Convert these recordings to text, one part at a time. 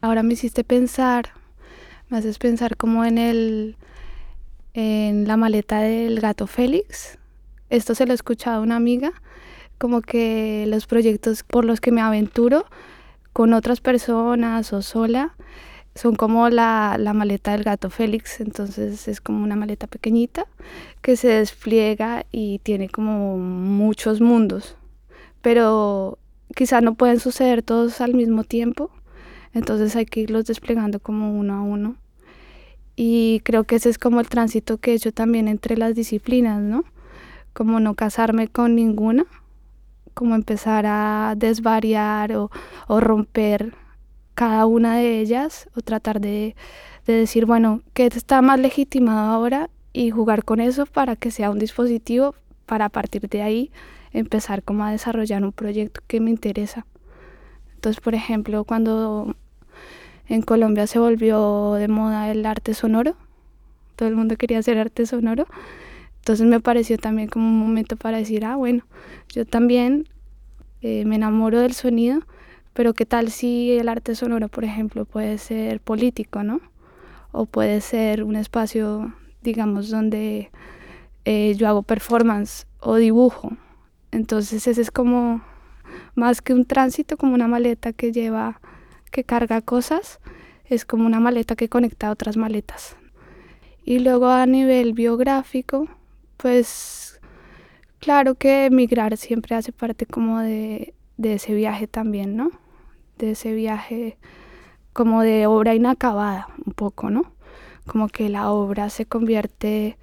Ahora me hiciste pensar, me haces pensar como en el en la maleta del gato Félix. Esto se lo he escuchado a una amiga, como que los proyectos por los que me aventuro con otras personas o sola son como la, la maleta del gato Félix, entonces es como una maleta pequeñita que se despliega y tiene como muchos mundos, pero quizá no pueden suceder todos al mismo tiempo, entonces hay que irlos desplegando como uno a uno. Y creo que ese es como el tránsito que he hecho también entre las disciplinas, ¿no? Como no casarme con ninguna, como empezar a desvariar o, o romper cada una de ellas o tratar de, de decir, bueno, ¿qué está más legitimado ahora? Y jugar con eso para que sea un dispositivo para a partir de ahí empezar como a desarrollar un proyecto que me interesa. Entonces, por ejemplo, cuando en Colombia se volvió de moda el arte sonoro, todo el mundo quería hacer arte sonoro, entonces me pareció también como un momento para decir, ah, bueno, yo también eh, me enamoro del sonido, pero qué tal si el arte sonoro, por ejemplo, puede ser político, ¿no? O puede ser un espacio, digamos, donde eh, yo hago performance o dibujo. Entonces ese es como más que un tránsito, como una maleta que lleva, que carga cosas, es como una maleta que conecta a otras maletas. Y luego a nivel biográfico, pues claro que emigrar siempre hace parte como de, de ese viaje también, ¿no? De ese viaje como de obra inacabada, un poco, ¿no? Como que la obra se convierte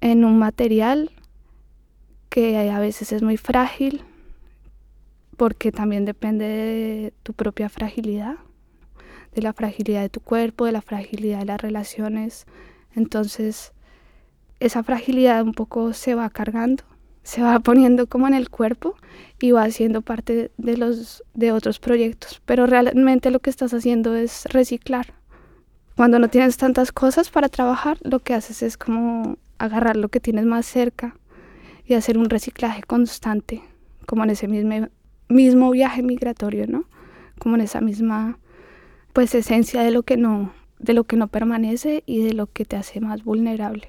en un material que a veces es muy frágil, porque también depende de tu propia fragilidad, de la fragilidad de tu cuerpo, de la fragilidad de las relaciones. Entonces, esa fragilidad un poco se va cargando, se va poniendo como en el cuerpo y va haciendo parte de los de otros proyectos, pero realmente lo que estás haciendo es reciclar. Cuando no tienes tantas cosas para trabajar, lo que haces es como agarrar lo que tienes más cerca y hacer un reciclaje constante, como en ese mismo, mismo viaje migratorio, ¿no? Como en esa misma pues esencia de lo que no de lo que no permanece y de lo que te hace más vulnerable.